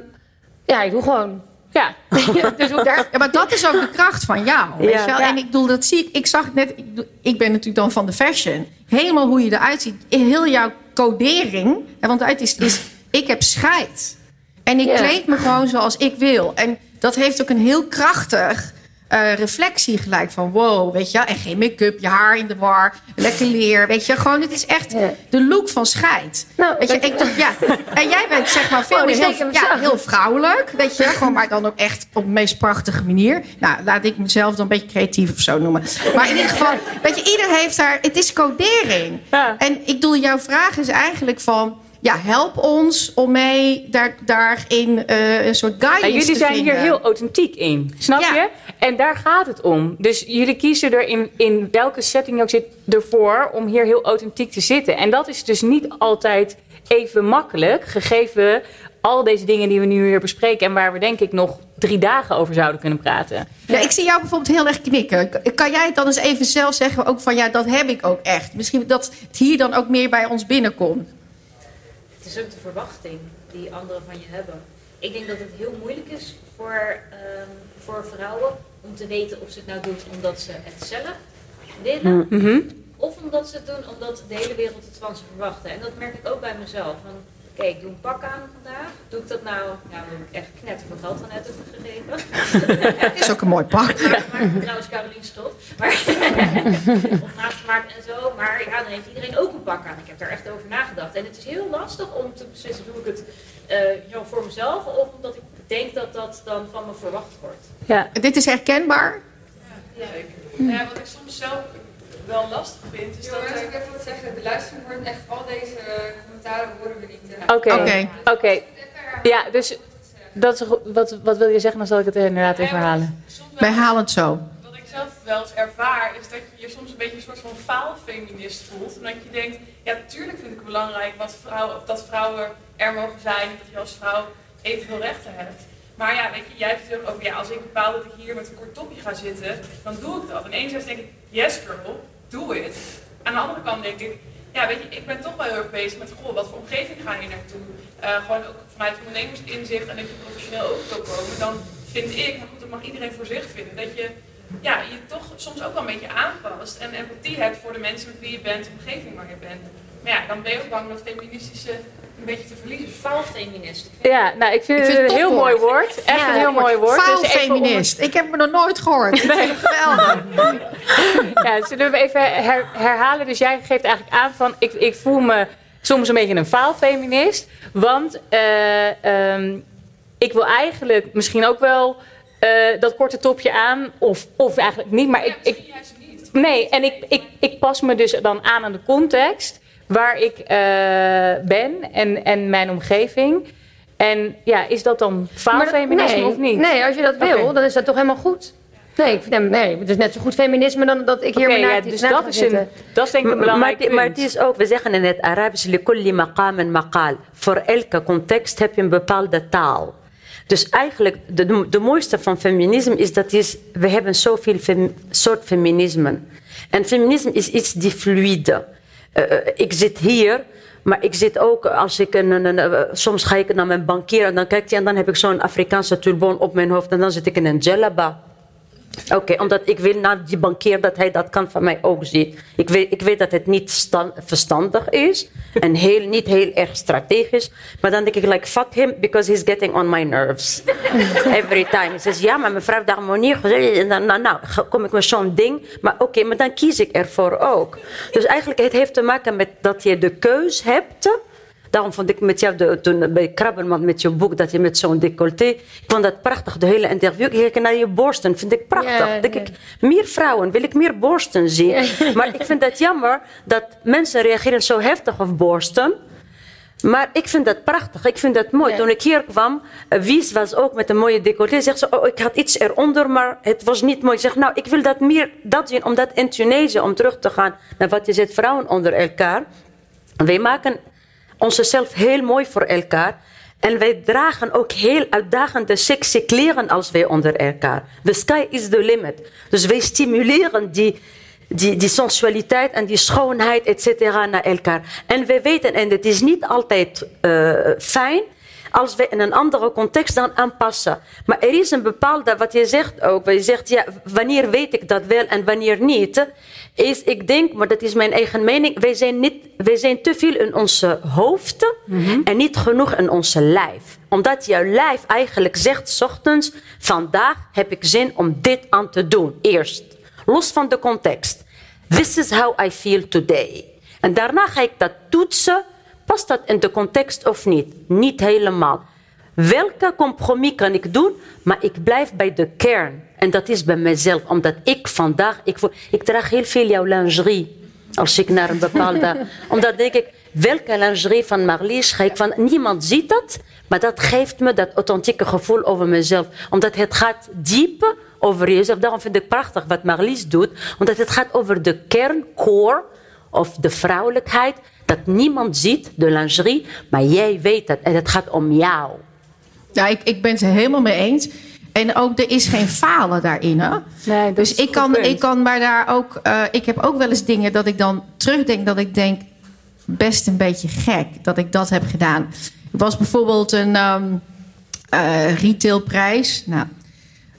Speaker 5: ja, ik doe gewoon.
Speaker 2: Ja, dus ook daar.
Speaker 3: Ja, maar dat is ook de kracht van jou. Weet
Speaker 4: Ja.
Speaker 3: je wel? En ik bedoel, dat zie ik. Ik zag net. Ik, ben natuurlijk dan van de fashion. Helemaal hoe je eruit ziet. Heel jouw codering. Want het is, is. Ik heb scheid. En ik kleed me gewoon zoals ik wil. En dat heeft ook een heel krachtig. Eh, reflectie gelijk van wow, weet je wel. En geen make-up, je haar in de war, lekker leer, weet je. Gewoon, het is echt
Speaker 5: Ja.
Speaker 3: de look van scheid.
Speaker 5: Nou,
Speaker 3: weet je, ik dacht, ja. En jij bent zeg maar veel
Speaker 5: Oh,
Speaker 3: heel, ja, heel vrouwelijk, weet je. Gewoon, maar dan ook echt op de meest prachtige manier. Nou, laat ik mezelf dan een beetje creatief of zo noemen. Maar in ieder geval, weet je, ieder heeft daar... Het is codering.
Speaker 2: Ja.
Speaker 3: En ik bedoel, jouw vraag is eigenlijk van... ja, help ons om mee daar, daarin uh, een soort guidance
Speaker 2: en jullie zijn
Speaker 3: hier
Speaker 2: heel authentiek in, snap je? En daar gaat het om. Dus jullie kiezen er in, in welke setting je ook zit ervoor om hier heel authentiek te zitten. En dat is dus niet altijd even makkelijk, gegeven al deze dingen die we nu hier bespreken en waar we denk ik nog drie dagen over zouden kunnen praten.
Speaker 3: Ja, ik zie jou bijvoorbeeld heel erg knikken. Kan jij het dan eens even zelf zeggen, ook van ja, dat heb ik ook echt. Misschien dat het hier dan ook meer bij ons binnenkomt.
Speaker 6: Het is ook de verwachting die anderen van je hebben. Ik denk dat het heel moeilijk is voor, ehm, voor vrouwen om te weten of ze het nou doen omdat ze het zelf willen. Mhm. Of omdat ze het doen omdat de hele wereld het van ze verwachten. En dat merk ik ook bij mezelf. Van, Oké, ik doe een pak aan vandaag. Doe ik dat nou? Nou, dan ik echt knetter van geld net heb gegeven.
Speaker 3: Het is ook een mooi pak.
Speaker 6: Ja, maar trouwens Carolien Schot. Maar of gemaakt en zo. Maar ja, dan heeft iedereen ook een pak aan. Ik heb daar echt over nagedacht. En het is heel lastig om te beslissen, doe ik het uh, voor mezelf of omdat ik denk dat dat dan van me verwacht wordt.
Speaker 3: Ja. Dit is herkenbaar?
Speaker 7: Ja, zeker. Nou ja, wat ik soms zelf wel lastig vind, is dat... Als ik even wat zeggen, de luistering wordt echt al deze commentaren horen we niet.
Speaker 2: Oké, oké. oké. Ja, dus dat is, wat, wat wil je zeggen? Dan zal ik het inderdaad even herhalen.
Speaker 3: Wij halen het zo.
Speaker 7: Zelf wel eens ervaar, is dat je je soms een beetje een soort van faalfeminist voelt. Omdat je denkt, ja, tuurlijk vind ik het belangrijk wat vrouwen, of dat vrouwen er mogen zijn. Dat je als vrouw evenveel rechten hebt. Maar ja, weet je, jij hebt ook, ja, als ik bepaal dat ik hier met een kort topje ga zitten, dan doe ik dat. En enerzijds denk ik, yes girl, doe het. Aan de andere kant denk ik, ja, weet je, ik ben toch wel heel erg bezig met, goh, wat voor omgeving ga je naartoe? Uh, gewoon ook vanuit ondernemersinzicht en dat je professioneel over wil komen, dan vind ik, maar goed, dat mag iedereen voor zich vinden, dat je ja, je toch soms ook wel een beetje aanpast en empathie hebt voor de mensen met wie je bent, de omgeving waar je bent. Maar ja, dan ben je ook bang dat feministische een beetje te verliezen. Faalfeminist.
Speaker 2: Ja, nou, ik vind, het een heel mooi woord. Echt een heel mooi woord.
Speaker 3: Faalfeminist. Dus Ik heb het nog nooit gehoord. Nee. Geweldig.
Speaker 2: ja, zullen we even herhalen? Dus jij geeft eigenlijk aan van, ik, ik voel me soms een beetje een faalfeminist. Want uh, um, ik wil eigenlijk misschien ook wel uh, dat korte topje aan. Of, of eigenlijk niet, maar ik... ik Nee, en ik, ik, ik pas me dus dan aan aan de context waar ik uh, ben en, en mijn omgeving. En ja, is dat dan faalfeminisme nee, of niet?
Speaker 5: Nee, als je dat wil, okay. dan is dat toch helemaal goed. Nee, ik vind, nee, het is net zo goed feminisme dan dat ik hier okay, naar ja, dus
Speaker 2: dat is, een, dat is denk ik een belangrijk
Speaker 4: maar, maar het is ook, we zeggen in het Arabisch. Voor elke context heb je een bepaalde taal. Dus eigenlijk, de, de mooiste van feminisme is dat is, we hebben zoveel fem, soort feminisme. En feminisme is iets die fluide uh, ik zit hier, maar ik zit ook als ik een, een, een, soms ga ik naar mijn bankier en dan kijkt hij en dan heb ik zo'n Afrikaanse turban op mijn hoofd en dan zit ik in een djellaba. Oké, omdat ik wil naar die bankier dat hij dat kan van mij ook zien. Ik weet, ik weet dat het niet stand, verstandig is en heel, niet heel erg strategisch. Maar dan denk ik, like, fuck him, because he's getting on my nerves. Every time. Hij zegt, ja, maar mevrouw d'Harmonie. En dan nou, nou, kom ik met zo'n ding. Maar oké, maar dan kies ik ervoor ook. Dus eigenlijk, het heeft te maken met dat je de keus hebt Daarom vond ik met jou de, toen bij Krabbenman met je boek dat je met zo'n decolleté. Ik vond dat prachtig, de hele interview. Ik kijk naar je borsten, vind ik prachtig. Denk ik, meer vrouwen, wil ik meer borsten zien. Maar ik vind het jammer dat mensen reageren zo heftig op borsten. Maar ik vind dat prachtig, ik vind dat mooi. Toen ik hier kwam, eh, Wies was ook met een mooie decolleté. Zegt ze, oh, ik had iets eronder, maar het was niet mooi. Ik zeg, nou, ik wil dat meer dat zien, omdat in Tunesië, om terug te gaan naar wat je zegt, vrouwen onder elkaar. Wij maken onszelf heel mooi voor elkaar. En wij dragen ook heel uitdagende sexy kleren als wij onder elkaar. The sky is the limit. Dus wij stimuleren die, die, die sensualiteit en die schoonheid, et cetera, naar elkaar. En we weten, en het is niet altijd uh, fijn, als we in een andere context dan aanpassen. Maar er is een bepaalde, wat je zegt ook, je zegt, ja, wanneer weet ik dat wel en wanneer niet, is, ik denk, maar dat is mijn eigen mening, wij zijn, niet, wij zijn te veel in onze hoofden mhm. en niet genoeg in onze lijf. Omdat jouw lijf eigenlijk zegt, s ochtends, vandaag heb ik zin om dit aan te doen. Eerst, los van de context. This is how I feel today. En daarna ga ik dat toetsen Past dat in de context of niet? Niet helemaal. Welke compromis kan ik doen? Maar ik blijf bij de kern. En dat is bij mezelf. Omdat ik vandaag... Ik, ik draag heel veel jouw lingerie. Als ik naar een bepaalde... omdat denk ik... welke lingerie van Marlies ga ik van... Niemand ziet dat, maar dat geeft me dat authentieke gevoel over mezelf. Omdat het gaat diep over jezelf. Daarom vind ik prachtig wat Marlies doet. Omdat het gaat over de kern, core of de vrouwelijkheid. Dat niemand ziet, de lingerie, maar jij weet het. En het gaat om jou.
Speaker 3: Ja, ik, ik ben het er helemaal mee eens. En ook, er is geen falen daarin. Hè?
Speaker 2: Nee, dat
Speaker 3: dus
Speaker 2: is
Speaker 3: ik kan,
Speaker 2: punt.
Speaker 3: ik kan maar daar ook. eh, ik heb ook wel eens dingen dat ik dan terugdenk dat ik denk. Best een beetje gek dat ik dat heb gedaan. Er was bijvoorbeeld een ehm eh, retailprijs. Nou,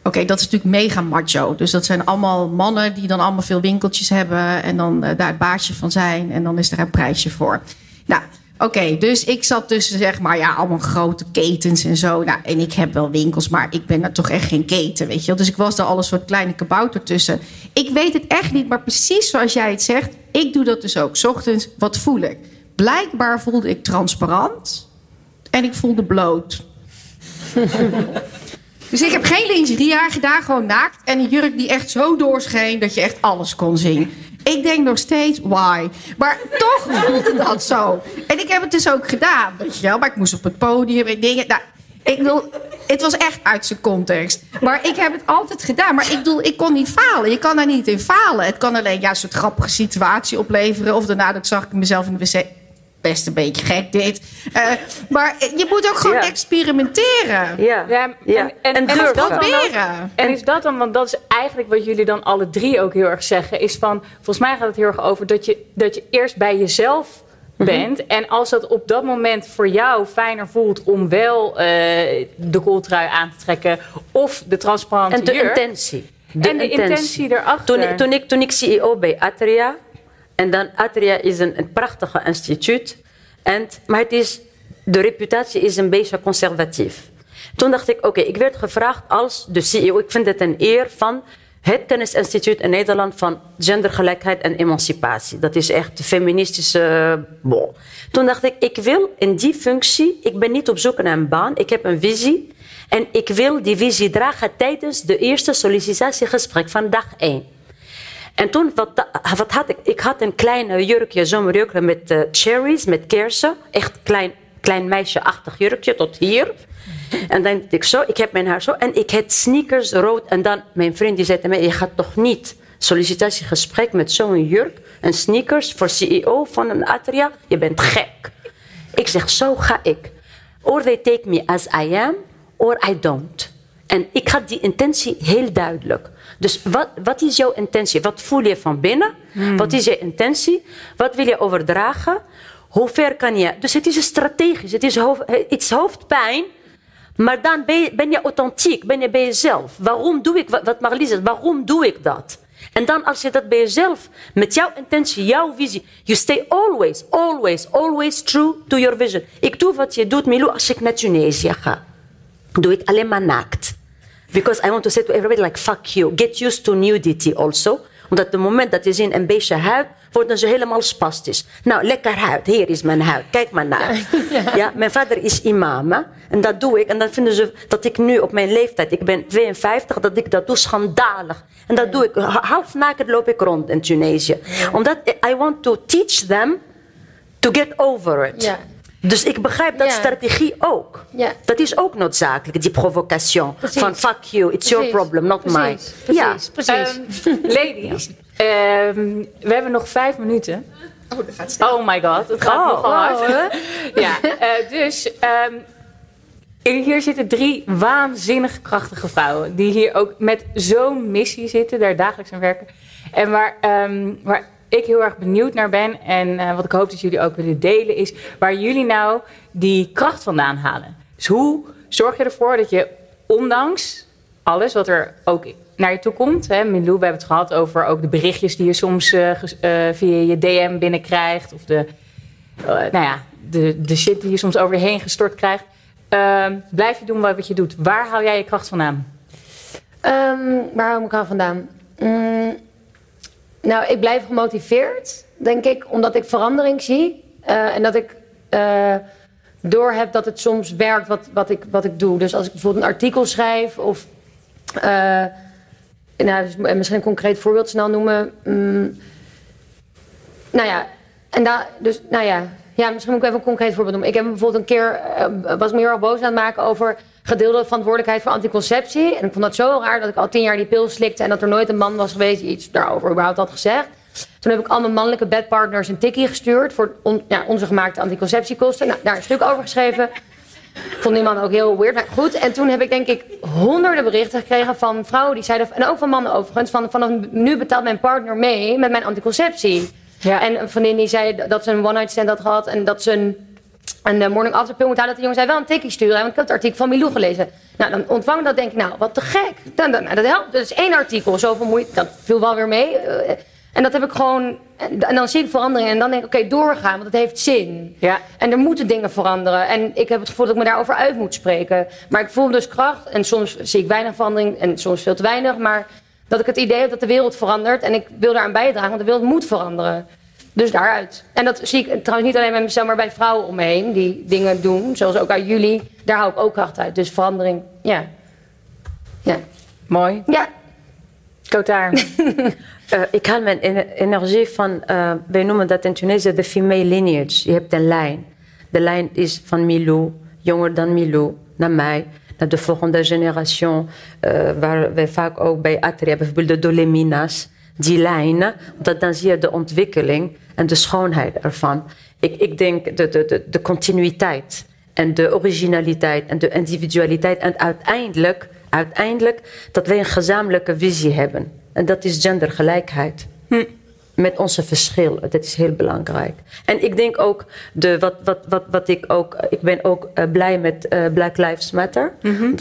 Speaker 3: oké, dat is natuurlijk mega macho. Dus dat zijn allemaal mannen die dan allemaal veel winkeltjes hebben. En dan eh, daar het baasje van zijn. En dan is er een prijsje voor. Nou, oké, dus ik zat tussen zeg maar ja, allemaal grote ketens en zo. Nou, en ik heb wel winkels, maar ik ben er toch echt geen keten, weet je wel. Dus ik was daar al een soort kleine kabouter tussen. Ik weet het echt niet, maar precies zoals jij het zegt, ik doe dat dus ook. ochtends, wat voel ik? Blijkbaar voelde ik transparant en ik voelde bloot. Dus ik heb geen lingerie aan gedaan, gewoon naakt. En een jurk die echt zo doorscheen dat je echt alles kon zien. Ik denk nog steeds, why? Maar toch voelde dat zo. En ik heb het dus ook gedaan, weet je wel. Maar ik moest op het podium en dingen. Nou, ik bedoel, het was echt uit zijn context. Maar ik heb het altijd gedaan. Maar ik bedoel, ik kon niet falen. Je kan daar niet in falen. Het kan alleen ja, een soort grappige situatie opleveren. Of daarna dat zag ik mezelf in de wc. Best een beetje gek dit. Eh, maar je moet ook gewoon
Speaker 4: Ja.
Speaker 3: experimenteren.
Speaker 4: Ja,
Speaker 2: Ja, en,
Speaker 4: ja.
Speaker 2: en, en,
Speaker 4: En
Speaker 2: is
Speaker 4: durven.
Speaker 2: dat
Speaker 3: Proberen.
Speaker 2: en is dat dan, want dat is eigenlijk wat jullie dan alle drie ook heel erg zeggen, is van, volgens mij gaat het heel erg over dat je, dat je eerst bij jezelf
Speaker 4: Mhm.
Speaker 2: bent. En als dat op dat moment voor jou fijner voelt om wel eh, de kooltrui aan te trekken of de transparante
Speaker 4: En de
Speaker 2: jurk.
Speaker 4: intentie.
Speaker 2: en de intentie erachter.
Speaker 4: Toen, ik- toen, ik, toen ik CEO bij Atria, en dan Atria is een, een prachtige instituut, en, maar het is, de reputatie is een beetje conservatief. Toen dacht ik, oké, ik werd gevraagd als de CEO, ik vind het een eer van het kennisinstituut in Nederland van gendergelijkheid en emancipatie. Dat is echt de feministische bol. Toen dacht ik, ik wil in die functie, ik ben niet op zoek naar een baan, ik heb een visie. En ik wil die visie dragen tijdens de eerste sollicitatiegesprek van dag één. En toen, wat, wat had ik? Ik had een klein jurkje, zomerjurkje met eh, cherries, met kersen. Echt klein, klein meisje-achtig jurkje tot hier. En dan dacht ik zo, ik heb mijn haar zo. En ik had sneakers rood. En dan, mijn vriend die zei tegen mij, je gaat toch niet sollicitatiegesprek met zo'n jurk en sneakers voor CEO van een atria? Je bent gek. Ik zeg, zo ga ik. Or they take me as I am, or I don't. En ik had die intentie heel duidelijk. Dus wat, wat is jouw intentie? Wat voel je van binnen? Wat is je intentie? Wat wil je overdragen? Hoe ver kan je? Dus het is strategisch. Het is, hoofd, het is hoofdpijn. Maar dan ben je, ben je authentiek, ben je bij jezelf. Waarom doe ik wat, wat Marlies zegt? Waarom doe ik dat? En dan als je dat bij jezelf, met jouw intentie, jouw visie, you stay always, always, always true to your vision. Ik doe wat je doet, Milou, als ik naar Tunesië ga. Doe ik alleen maar naakt. Because I want to say to everybody like fuck you. Get used to nudity also. Omdat het moment dat je ziet een beetje huid, worden ze helemaal spastisch. Nou, lekker huid. Hier is mijn huid. Kijk maar naar. Ja. mijn vader is imam. hè. En dat doe ik. En dan vinden ze dat ik nu op mijn leeftijd, ik ben 52, dat ik dat doe schandalig. En dat doe ik. Half naked loop ik rond in Tunesië. Omdat I want to teach them to get over it.
Speaker 5: Ja.
Speaker 4: Dus ik begrijp dat
Speaker 5: Ja.
Speaker 4: strategie ook.
Speaker 5: Ja.
Speaker 4: Dat is ook noodzakelijk, die provocation.
Speaker 5: Precies.
Speaker 4: Van fuck you, it's your
Speaker 5: Precies.
Speaker 4: problem, not mine.
Speaker 5: Precies, precies, precies.
Speaker 2: Ehm, ladies, ehm, we hebben nog vijf minuten.
Speaker 3: Oh, dat gaat snel.
Speaker 2: Oh my god, het gaat
Speaker 4: Oh.
Speaker 2: nogal hard. ja, eh, dus ehm, hier zitten drie waanzinnig krachtige vrouwen. Die hier ook met zo'n missie zitten, daar dagelijks aan werken. En waar, ehm, waar ik heel erg benieuwd naar ben en eh, wat ik hoop dat jullie ook willen delen, is waar jullie nou die kracht vandaan halen. Dus hoe zorg je ervoor dat je ondanks alles wat er ook naar je toe komt. Hè, Milou, we hebben het gehad over ook de berichtjes die je soms eh, eh, via je DM binnenkrijgt. Of de, nou ja, de, de shit die je soms over je heen gestort krijgt. Ehm, blijf je doen wat je doet. Waar haal jij je kracht vandaan?
Speaker 5: Ehm, waar hou ik aan vandaan? Mm, nou, ik blijf gemotiveerd, denk ik, omdat ik verandering zie. Eh, en dat ik eh doorheb dat het soms werkt wat, wat, ik, wat ik doe. Dus als ik bijvoorbeeld een artikel schrijf of... eh, nou, dus misschien een concreet voorbeeld snel noemen. Mm, nou ja, en daar, dus, nou ja, Ja, misschien moet ik even een concreet voorbeeld noemen. Ik heb bijvoorbeeld een keer, was me heel erg boos aan het maken over gedeelde verantwoordelijkheid voor anticonceptie. En ik vond dat zo raar dat ik al tien jaar die pil slikte en dat er nooit een man was geweest die iets daarover überhaupt had gezegd. Toen heb ik al mijn mannelijke bedpartners een tikkie gestuurd voor on- ja, onze gemaakte anticonceptiekosten. Nou, daar een stuk over geschreven. Vond die man ook heel weird. Maar goed, en toen heb ik denk ik honderden berichten gekregen van vrouwen die zeiden, en ook van mannen overigens, van vanaf nu betaalt mijn partner mee met mijn anticonceptie.
Speaker 2: Ja.
Speaker 5: En een vriendin die zei dat ze een one-night stand had gehad en dat ze een, een eh, morning after pill moet halen. Dat de jongen zei wel een tikkie sturen, want ik heb het artikel van Milou gelezen. Nou, dan ontvang ik dat denk ik, nou, wat te gek. Dan, dan, nou, dat helpt. Dat is één artikel, zoveel moeite. Dat viel wel weer mee. Eh, En dat heb ik gewoon. En en dan zie ik veranderingen en dan denk ik, oké, doorgaan, want het heeft zin.
Speaker 2: Ja.
Speaker 5: En er moeten dingen veranderen. En ik heb het gevoel dat ik me daarover uit moet spreken. Maar ik voel dus kracht. En soms zie ik weinig verandering en soms veel te weinig. Maar dat ik het idee heb dat de wereld verandert. En ik wil daaraan bijdragen, want de wereld moet veranderen. Dus daaruit. En dat zie ik trouwens niet alleen bij mezelf, maar bij vrouwen om me heen. Die dingen doen, zoals ook uit jullie. Daar hou ik ook kracht uit. Dus verandering, ja. Ja.
Speaker 2: Mooi.
Speaker 5: Ja,
Speaker 2: Kotaar.
Speaker 4: Eh, ik haal mijn ener- energie van, eh, wij noemen dat in Tunesië de female lineage. Je hebt een lijn. De lijn is van Milou, jonger dan Milou, naar mij, naar de volgende generatie, eh, waar wij vaak ook bij Atria, bijvoorbeeld de Doleminas, die lijnen, dat dan zie je de ontwikkeling en de schoonheid ervan. Ik, ik denk de, de, de, de continuïteit en de originaliteit en de individualiteit en uiteindelijk, uiteindelijk dat wij een gezamenlijke visie hebben. En dat is gendergelijkheid. Met onze verschil, dat is heel belangrijk. En ik denk ook, de, wat, wat, wat, wat ik ook, ik ben ook eh, blij met eh, Black Lives Matter.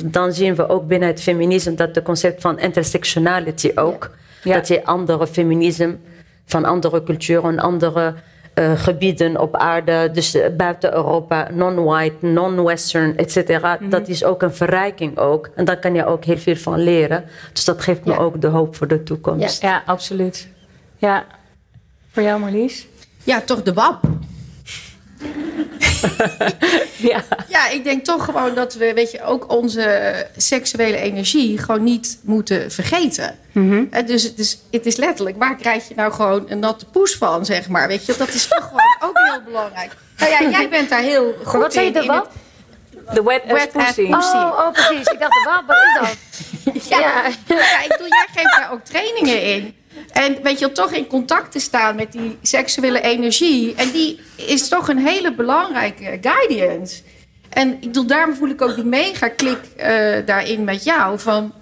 Speaker 4: Dan zien we ook binnen het feminisme dat het concept van intersectionality ook,
Speaker 2: Ja.
Speaker 4: dat je andere feminisme van andere culturen, andere eh, gebieden op aarde, dus eh, buiten Europa, non-white, non-western, et cetera. Dat is ook een verrijking ook. En daar kan je ook heel veel van leren. Dus dat geeft me
Speaker 5: Ja.
Speaker 4: ook de hoop voor de toekomst.
Speaker 2: Ja, absoluut. Ja. Voor jou, Marlies?
Speaker 3: Ja, toch de WAP.
Speaker 2: Ja.
Speaker 3: Ja, ik denk toch gewoon dat we, weet je, ook onze seksuele energie gewoon niet moeten vergeten. Hè, dus het is, het is letterlijk, waar krijg je nou gewoon een natte poes van, zeg maar? Weet je, dat is toch gewoon ook heel belangrijk. Nou ja, jij bent daar heel goed
Speaker 5: maar wat zei je,
Speaker 3: in.
Speaker 5: de
Speaker 3: in
Speaker 5: wat?
Speaker 2: The wet,
Speaker 3: Wet
Speaker 2: pussy.
Speaker 5: Oh, oh, precies. Ik dacht, wat, wat is dat?
Speaker 3: Ja,
Speaker 5: Ja.
Speaker 3: ja, ik bedoel, jij geeft daar ook trainingen in. En weet je, toch in contact te staan met die seksuele energie. En die is toch een hele belangrijke guidance. En ik bedoel, daarom voel ik ook die mega klik eh, daarin met jou. Van,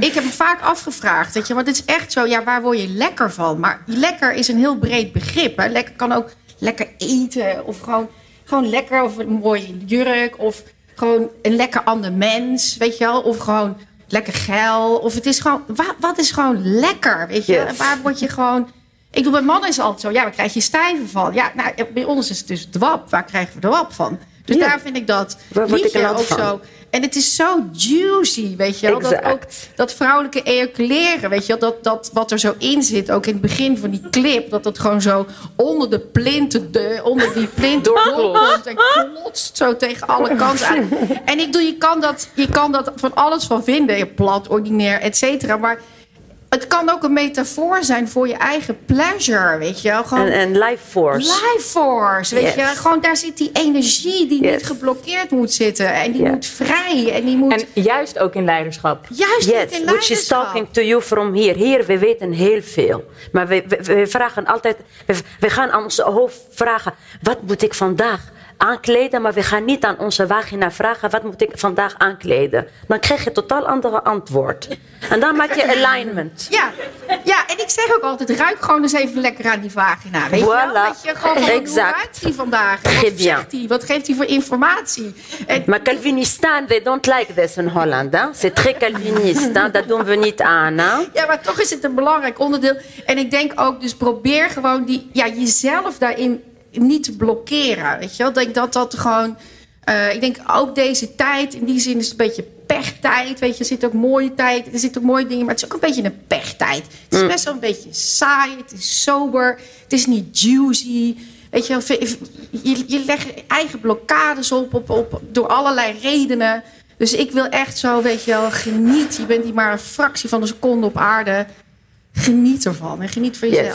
Speaker 3: ik heb me vaak afgevraagd, weet je, want het is echt zo, ja, waar word je lekker van? Maar lekker is een heel breed begrip. Hè? Lekker kan ook lekker eten of gewoon, gewoon lekker of een mooie jurk of gewoon een lekker ander mens, weet je wel? Of gewoon lekker geil. Of het is gewoon, wa- wat is gewoon lekker, weet je?
Speaker 4: Yes.
Speaker 3: Waar word je gewoon... Ik doe bij mannen is het altijd zo, ja, waar krijg je stijven van? Ja, nou, bij ons is het dus de wap. Waar krijgen we de wap van? Dus
Speaker 4: Ja.
Speaker 3: daar vind ik dat
Speaker 4: Waar
Speaker 3: liedje ook
Speaker 4: van?
Speaker 3: zo... En het is zo juicy, weet je wel? Dat, ook, dat vrouwelijke ejaculeren, weet je wel? Dat, dat wat er zo in zit, ook in het begin van die clip... dat het gewoon zo onder de plinten, de, onder die plint doorkomt... en klotst zo tegen alle kanten aan. En ik doe, je kan, dat, je kan dat van alles van vinden. Plat, ordinair, et cetera. Maar het kan ook een metafoor zijn voor je eigen pleasure, weet je wel? Gewoon
Speaker 4: En, en life force.
Speaker 3: Life force, weet
Speaker 4: Yes.
Speaker 3: je. Gewoon daar zit die energie die
Speaker 4: Yes.
Speaker 3: niet geblokkeerd moet zitten. En die moet vrij. En die moet
Speaker 2: En juist ook in leiderschap.
Speaker 3: juist
Speaker 4: Yes,
Speaker 3: niet in
Speaker 4: which is
Speaker 3: leiderschap.
Speaker 4: talking to you from here. Hier, we weten heel veel. Maar we, we, we vragen altijd, we, we gaan aan onze hoofd vragen, wat moet ik vandaag aankleden? Maar we gaan niet aan onze vagina vragen, wat moet ik vandaag aankleden? Dan krijg je totaal andere antwoord. En dan maak je alignment.
Speaker 3: Ja. ja, en ik zeg ook altijd, ruik gewoon eens even lekker aan die vagina. Weet je wel?
Speaker 4: Voilà.
Speaker 3: Dat je gewoon van, hoe
Speaker 4: Exact.
Speaker 3: ruikt die vandaag? Wat zegt? Wat geeft hij voor informatie? En,
Speaker 4: Maar Calvinistan, they don't like this in Holland. C'est très Calvinist. hè? Dat doen we niet aan. Hè?
Speaker 3: Ja, maar toch is het een belangrijk onderdeel. En ik denk ook, dus probeer gewoon die, ja, jezelf daarin niet te blokkeren. Weet je wel? Ik denk dat dat gewoon. eh, ik denk ook deze tijd, in die zin is het een beetje pechtijd. Weet je, er zit ook mooie tijd, er zitten ook mooie dingen, maar het is ook een beetje een pechtijd. Het is best wel een beetje saai, het is sober, het is niet juicy. Weet je, je, je legt eigen blokkades op, op, op door allerlei redenen. Dus ik wil echt zo, weet je wel, geniet. Je bent hier maar een fractie van een seconde op aarde. Geniet ervan en geniet van
Speaker 4: Yes.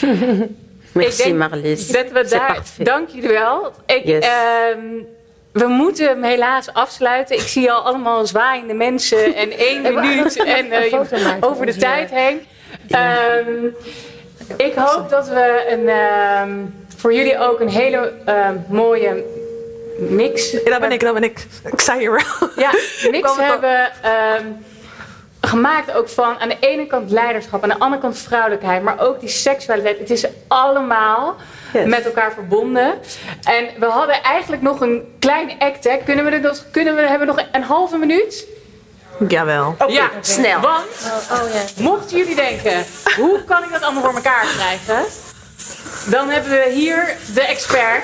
Speaker 4: Merci
Speaker 2: ik denk
Speaker 4: Marlies.
Speaker 2: dat we daar... Dank jullie wel. Ik,
Speaker 4: Yes.
Speaker 2: ehm, we moeten hem helaas afsluiten. Ik zie al allemaal zwaaiende mensen en één minuut en eh, over de tijd heen. Ehm, ik hoop dat we een, ehm, voor jullie ook een hele ehm, mooie mix
Speaker 8: Ja, dat ben ik, dat ben ik. Ik sta hier wel.
Speaker 2: ja, mix hebben ehm, gemaakt ook van aan de ene kant leiderschap, aan de andere kant vrouwelijkheid, maar ook die seksualiteit. Het is allemaal
Speaker 4: Yes.
Speaker 2: met elkaar verbonden. En we hadden eigenlijk nog een klein act. Hè. Kunnen we dit nog, kunnen we, hebben we nog een halve minuut?
Speaker 8: Jawel.
Speaker 2: ja,
Speaker 4: snel.
Speaker 2: Want
Speaker 5: Oh, oh
Speaker 2: mochten jullie denken, hoe kan ik dat allemaal voor elkaar krijgen? Dan hebben we hier de expert.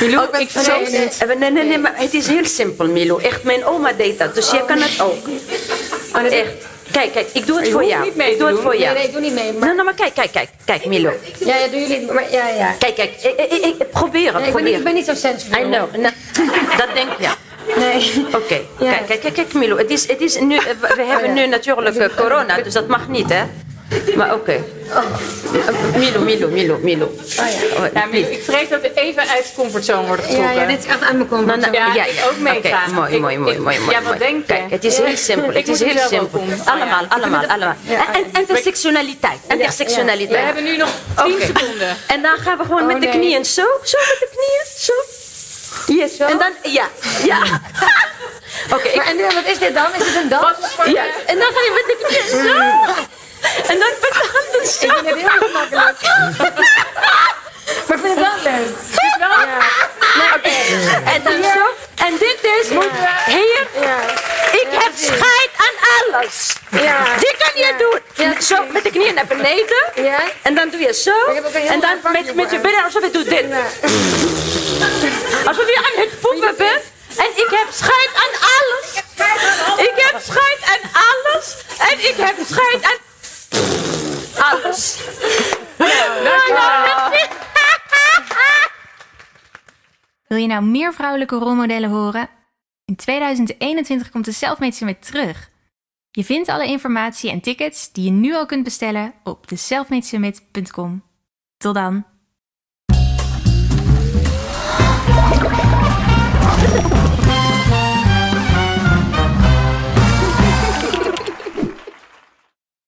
Speaker 2: Milou,
Speaker 4: Oh,
Speaker 2: ik
Speaker 4: nee,
Speaker 2: vrees...
Speaker 4: nee, nee, nee, nee, nee, maar het is heel simpel, Milo. Echt, mijn oma deed dat, dus jij kan het ook. Echt. Kijk, kijk, ik doe het voor jou.
Speaker 2: niet mee
Speaker 4: Ik doe het voor
Speaker 5: Nee,
Speaker 4: jou.
Speaker 5: nee, ik doe niet mee. Maar,
Speaker 4: Nou, nou, maar kijk, kijk, kijk, kijk, Milo.
Speaker 5: ja, ja, doen jullie. Maar, ja, ja.
Speaker 4: Kijk, kijk, ik, ik, ik, ik probeer het,
Speaker 5: Nee, ik, ben niet, ik ben niet zo sensueel.
Speaker 4: I know. Nou, dat denk je.
Speaker 5: Nee.
Speaker 4: Oké,
Speaker 5: Ja.
Speaker 4: kijk, kijk, kijk, Milo. Het is, het is nu, we hebben nu natuurlijk eh, corona, dus dat mag niet, hè? Maar oké. Milo, Milo, Milo, Milo.
Speaker 5: Oh, ja.
Speaker 4: Oh,
Speaker 2: Ja, ik vrees dat we even uit de comfortzone worden
Speaker 5: Ja,
Speaker 2: getrokken.
Speaker 5: ja, dit is echt uit mijn
Speaker 4: Nou,
Speaker 5: comfortzone.
Speaker 4: nou,
Speaker 2: Ja, ik ook meegaan.
Speaker 4: Oké, mooi,
Speaker 2: Ik-
Speaker 4: mooi, mooi,
Speaker 2: ik-
Speaker 4: mooi, mooi.
Speaker 2: ja, wat
Speaker 4: mooi.
Speaker 2: denk je?
Speaker 4: Kijk, het is
Speaker 2: Ja.
Speaker 4: heel simpel.
Speaker 2: Ik
Speaker 4: Het is heel simpel.
Speaker 2: Oh, ja.
Speaker 4: Allemaal, allemaal, allemaal. En. En de
Speaker 2: We hebben nu nog 10
Speaker 4: Oké.
Speaker 2: seconden.
Speaker 4: En dan gaan we gewoon met de knieën zo, zo met de knieën, zo. Yes, en dan, ja, ja. Oké,
Speaker 5: Maar en nu, wat is dit dan? Is dit een dans?
Speaker 4: ja, en dan ga je met de knieën zo. En dan zo.
Speaker 5: Ik vind het heel gemakkelijk. maar ik vind het wel leuk.
Speaker 4: Nee, oké. En dan zo. En dit is, hier, ik heb scheid aan alles.
Speaker 5: Ja.
Speaker 4: Die kan je doen.
Speaker 5: Ja,
Speaker 4: Zo met de knieën naar beneden.
Speaker 5: Ja?
Speaker 4: En dan doe je zo. En dan met, met je binnen alsof je doet dit. Alsof je aan het poepen bent. En ik heb scheid aan alles. Ik heb scheid aan alles. En ik heb scheid aan alles.
Speaker 1: Wil je nou meer vrouwelijke rolmodellen horen? In 2021 komt de Selfmade Summit terug. Je vindt alle informatie en tickets die je nu al kunt bestellen op deselfmadesummit.com. Tot dan!